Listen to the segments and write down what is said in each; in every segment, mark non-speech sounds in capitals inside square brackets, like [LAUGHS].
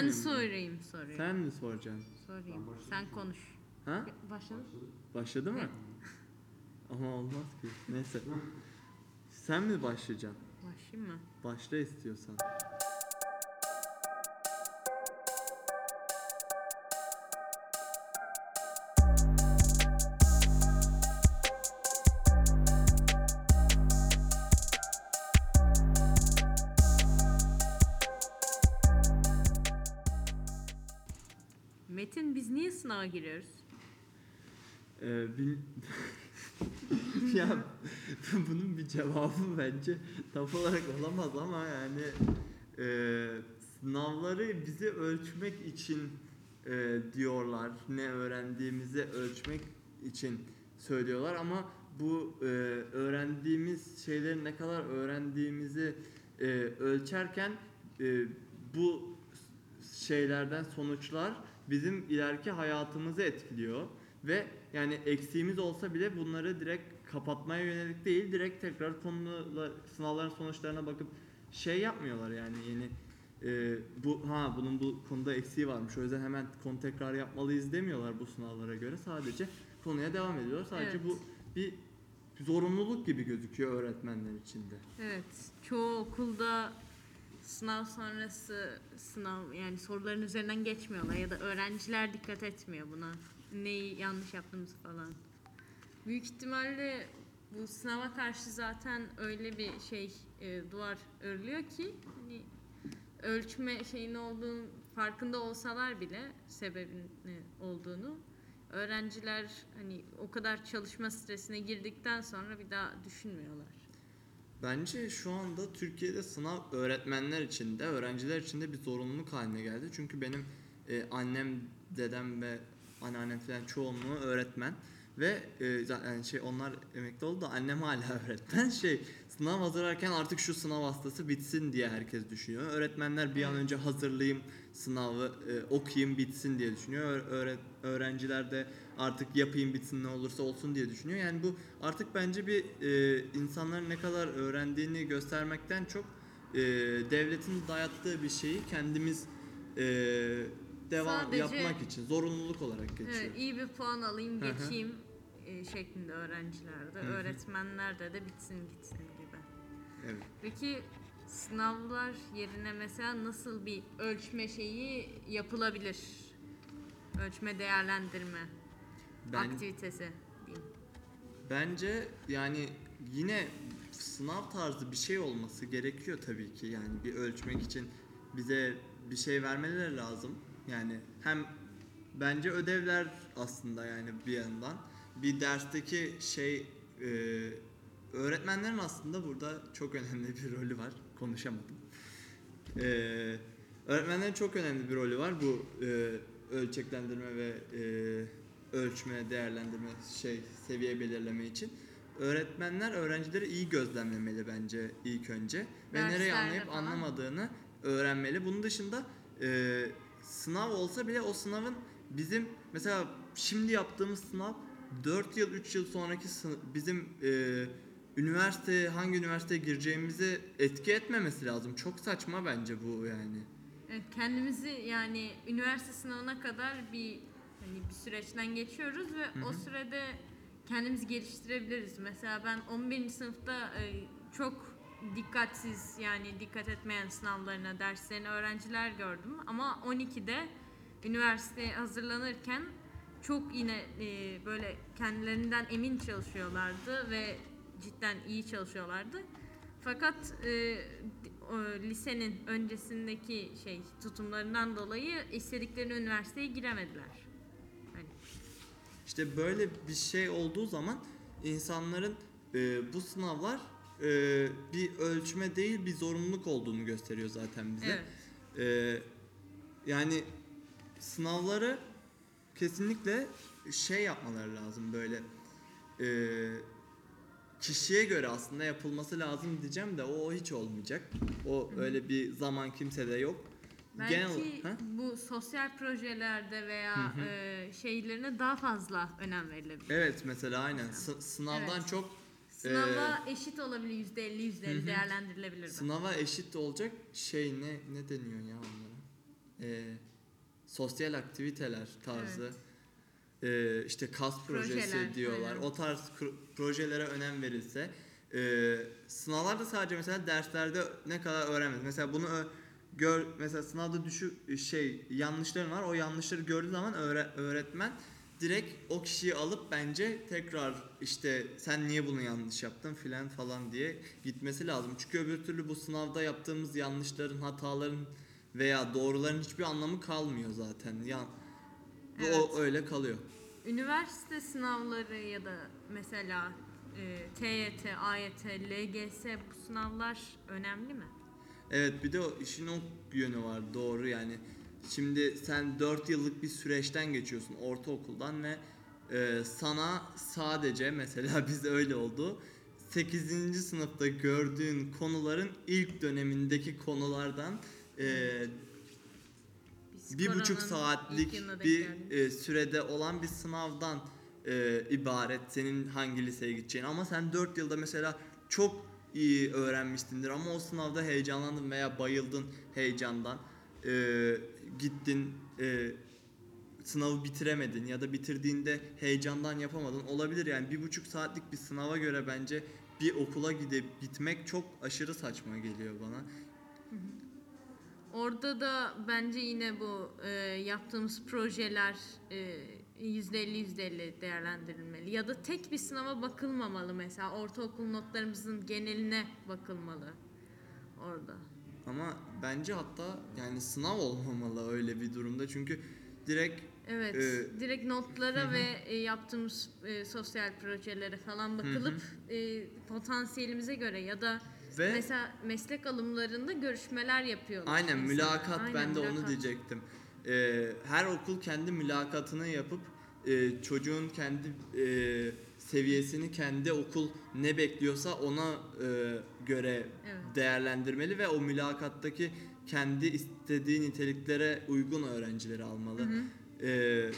Ben mi? sorayım soruyu. Sen mi soracaksın? Sorayım. Sen konuş. Ha? Başladın. Başladı mı? [LAUGHS] Ama olmaz ki. Neyse. Sen mi başlayacaksın? Başlayayım mı? Başla istiyorsan. Sınava giriyoruz? Ee, bil... [LAUGHS] ya bunun bir cevabı bence tam olarak olamaz ama yani e, sınavları bizi ölçmek için e, diyorlar. Ne öğrendiğimizi ölçmek için söylüyorlar ama bu e, öğrendiğimiz şeyleri ne kadar öğrendiğimizi e, ölçerken e, bu şeylerden sonuçlar bizim ileriki hayatımızı etkiliyor ve yani eksiğimiz olsa bile bunları direkt kapatmaya yönelik değil direkt tekrar konular sınavların sonuçlarına bakıp şey yapmıyorlar yani yeni e, bu ha bunun bu konuda eksiği varmış o yüzden hemen konu tekrar yapmalıyız demiyorlar bu sınavlara göre sadece konuya devam ediyorlar sadece Evet. bu bir zorunluluk gibi gözüküyor öğretmenler için de. Evet. Çoğu okulda sınav sonrası sınav yani soruların üzerinden geçmiyorlar ya da öğrenciler dikkat etmiyor buna. Neyi yanlış yaptığımızı falan. Büyük ihtimalle bu sınava karşı zaten öyle bir şey e, duvar örülüyor ki hani ölçme şeyin olduğunu farkında olsalar bile sebebin olduğunu öğrenciler hani o kadar çalışma stresine girdikten sonra bir daha düşünmüyorlar. Bence şu anda Türkiye'de sınav öğretmenler için de öğrenciler için de bir zorunluluk haline geldi. Çünkü benim e, annem, dedem ve anneannem falan çoğunluğu öğretmen ve e, zaten şey onlar emekli oldu da annem hala [LAUGHS] öğretmen. Şey sınav hazırlarken artık şu sınav hastası bitsin diye herkes düşünüyor. Öğretmenler bir an önce hazırlayayım sınavı e, okuyayım bitsin diye düşünüyor. Öğret öğrenciler de artık yapayım bitsin ne olursa olsun diye düşünüyor. Yani bu artık bence bir e, insanların ne kadar öğrendiğini göstermekten çok e, devletin dayattığı bir şeyi kendimiz e, devam Sadece- yapmak için zorunluluk olarak geçiyor. Evet, iyi bir puan alayım Hı hı. geçeyim e, şeklinde öğrencilerde, Hı hı. öğretmenlerde de bitsin gitsin gibi. Evet. Peki sınavlar yerine mesela nasıl bir ölçme şeyi yapılabilir? Ölçme değerlendirme Ben aktivitesi diyeyim. Bence yani yine sınav tarzı bir şey olması gerekiyor tabii ki. Yani bir ölçmek için bize bir şey vermeleri lazım. Yani hem bence ödevler aslında yani bir yandan bir dersteki şey e, öğretmenlerin aslında burada çok önemli bir rolü var. Konuşamadım. E, öğretmenlerin çok önemli bir rolü var bu e, ölçeklendirme ve e, ölçme, değerlendirme, şey seviye belirleme için. Öğretmenler öğrencileri iyi gözlemlemeli bence ilk önce ve Derslerde nereyi anlayıp falan. anlamadığını öğrenmeli. Bunun dışında e, sınav olsa bile o sınavın bizim mesela şimdi yaptığımız sınav 4 yıl 3 yıl sonraki bizim e, üniversite hangi üniversiteye gireceğimizi etki etmemesi lazım. Çok saçma bence bu yani. Evet, kendimizi yani üniversite sınavına kadar bir hani bir süreçten geçiyoruz ve Hı o sürede kendimizi geliştirebiliriz. Mesela ben 11. sınıfta e, çok dikkatsiz yani dikkat etmeyen sınavlarına, derslerine öğrenciler gördüm ama 12'de üniversiteye hazırlanırken çok yine e, böyle kendilerinden emin çalışıyorlardı ve cidden iyi çalışıyorlardı. Fakat e, lisenin öncesindeki şey tutumlarından dolayı istedikleri üniversiteye giremediler. Hani İşte böyle bir şey olduğu zaman insanların e, bu sınavlar e, bir ölçme değil bir zorunluluk olduğunu gösteriyor zaten bize. evet. E, yani sınavları kesinlikle şey yapmaları lazım böyle e, kişiye göre aslında yapılması lazım diyeceğim de o hiç olmayacak. O öyle bir zaman kimsede yok. Belki Genel ha? bu sosyal projelerde veya Hı hı. e, şeylerine daha fazla önem verilebilir. Evet mesela aynen S- sınavdan Evet. çok Sınava eşit olabilir yüzde elli yüzde Hı elli değerlendirilebilir. belki. Sınava eşit olacak şey ne ne deniyor ya onlara? e, sosyal aktiviteler tarzı e, işte kas projesi Projeler, diyorlar. aynen. O tarz kro- projelere önem verilse e, sınavlarda sadece mesela derslerde ne kadar öğrenmez. Mesela bunu ö- gör mesela sınavda düşük şey yanlışların var. O yanlışları gördüğü zaman öğre- öğretmen direkt o kişiyi alıp bence tekrar işte sen niye bunu yanlış yaptın filan falan diye gitmesi lazım. Çünkü öbür türlü bu sınavda yaptığımız yanlışların, hataların veya doğruların hiçbir anlamı kalmıyor zaten. Ya Evet. o öyle kalıyor. Üniversite sınavları ya da mesela e, TYT, AYT, LGS bu sınavlar önemli mi? Evet bir de o işin o yönü var doğru yani. Şimdi sen 4 yıllık bir süreçten geçiyorsun ortaokuldan ve e, sana sadece mesela [LAUGHS] bizde öyle oldu. 8. sınıfta gördüğün konuların ilk dönemindeki konulardan e, Biz bir buçuk saatlik bir e, sürede olan bir sınavdan e, ibaret senin hangi liseye gideceğin ama sen 4 yılda mesela çok iyi öğrenmiştindir ama o sınavda heyecanlandın veya bayıldın heyecandan E, gittin e, sınavı bitiremedin ya da bitirdiğinde heyecandan yapamadın olabilir yani bir buçuk saatlik bir sınava göre bence bir okula gidip gitmek çok aşırı saçma geliyor bana. Orada da bence yine bu e, yaptığımız projeler e, %50 %50 değerlendirilmeli. Ya da tek bir sınava bakılmamalı mesela. Ortaokul notlarımızın geneline bakılmalı orada. Ama bence hatta yani sınav olmamalı öyle bir durumda çünkü direkt Evet, Ee, direkt notlara hı hı. ve e, yaptığımız e, sosyal projelere falan bakılıp e, potansiyelimize göre ya da ve mesela meslek alımlarında görüşmeler yapıyorlar. aynen insanlar. mülakat Aynen, ben de onu mülakat. diyecektim. Ee, her okul kendi mülakatını yapıp e, çocuğun kendi e, seviyesini kendi okul ne bekliyorsa ona e, göre Evet. değerlendirmeli ve o mülakattaki kendi istediği niteliklere uygun öğrencileri almalı. Hı hı. Ee,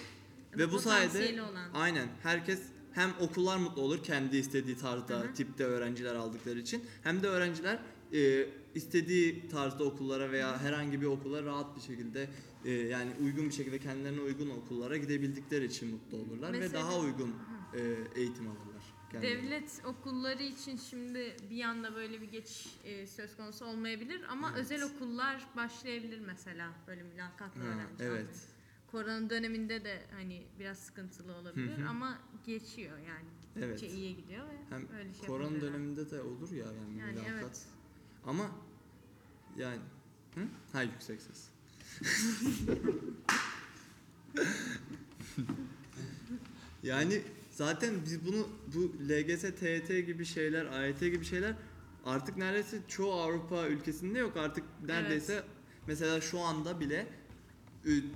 ve bu sayede olan. aynen herkes hem okullar mutlu olur kendi istediği tarzda Hı hı. tipte öğrenciler aldıkları için hem de öğrenciler e, istediği tarzda okullara veya herhangi bir okula rahat bir şekilde e, yani uygun bir şekilde kendilerine uygun okullara gidebildikleri için mutlu olurlar ve Mesela- daha uygun e, eğitim alırlar. kendilerine. Devlet okulları için şimdi bir anda böyle bir geçiş e, söz konusu olmayabilir ama Evet. özel okullar başlayabilir mesela böyle mülakatla öğrenci evet. almaya. Korona döneminde de hani biraz sıkıntılı olabilir Hı hı. ama geçiyor yani. Evet. Gittikçe iyiye gidiyor ve Hem öyle şey korona döneminde de olur ya yani, Yani mülakat. evet. Ama yani hı? Ha yüksek ses. [LAUGHS] yani zaten biz bunu bu LGS, TYT gibi şeyler, AYT gibi şeyler artık neredeyse çoğu Avrupa ülkesinde yok. Artık neredeyse mesela şu anda bile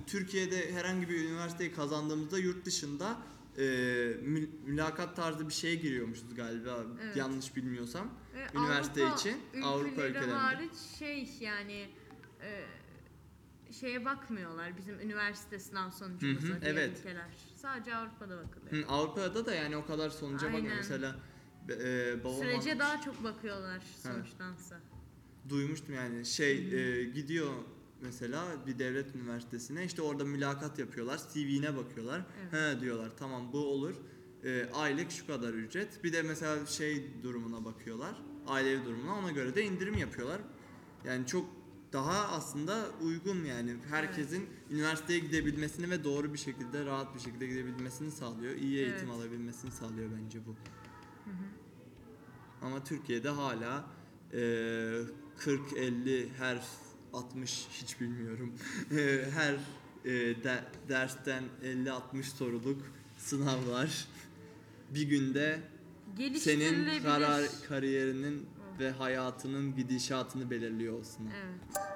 Türkiye'de herhangi bir üniversiteyi kazandığımızda yurt dışında e, mül- mülakat tarzı bir şeye giriyormuşuz galiba Evet. yanlış bilmiyorsam. Ve üniversite için, Avrupa ülkeleri ülkelerinde. hariç şey yani e, şeye bakmıyorlar bizim üniversite sınav sonucumuza Hı hı, diğer evet. ülkeler. Sadece Avrupa'da bakılıyor. Hı, Avrupa'da da yani o kadar sonuca bakmıyor. Aynen. Mesela e, babam Sürece daha çok bakıyorlar sonuçtansa. duymuştum yani şey e, gidiyor mesela bir devlet üniversitesine işte orada mülakat yapıyorlar CV'ne bakıyorlar. He diyorlar tamam bu olur. E, aylık şu kadar ücret. Bir de mesela şey durumuna bakıyorlar ailevi durumuna. Ona göre de indirim yapıyorlar. Yani çok daha aslında uygun yani. Herkesin üniversiteye gidebilmesini ve doğru bir şekilde rahat bir şekilde gidebilmesini sağlıyor. İyi eğitim Evet. alabilmesini sağlıyor bence bu. Ama Türkiye'de hala e, 40-50 her 60 hiç bilmiyorum. [LAUGHS] E, her e, de- dersten 50-60 soruluk sınav var. [LAUGHS] Bir günde senin karar kariyerinin ve hayatının gidişatını belirliyor o sınav. Evet.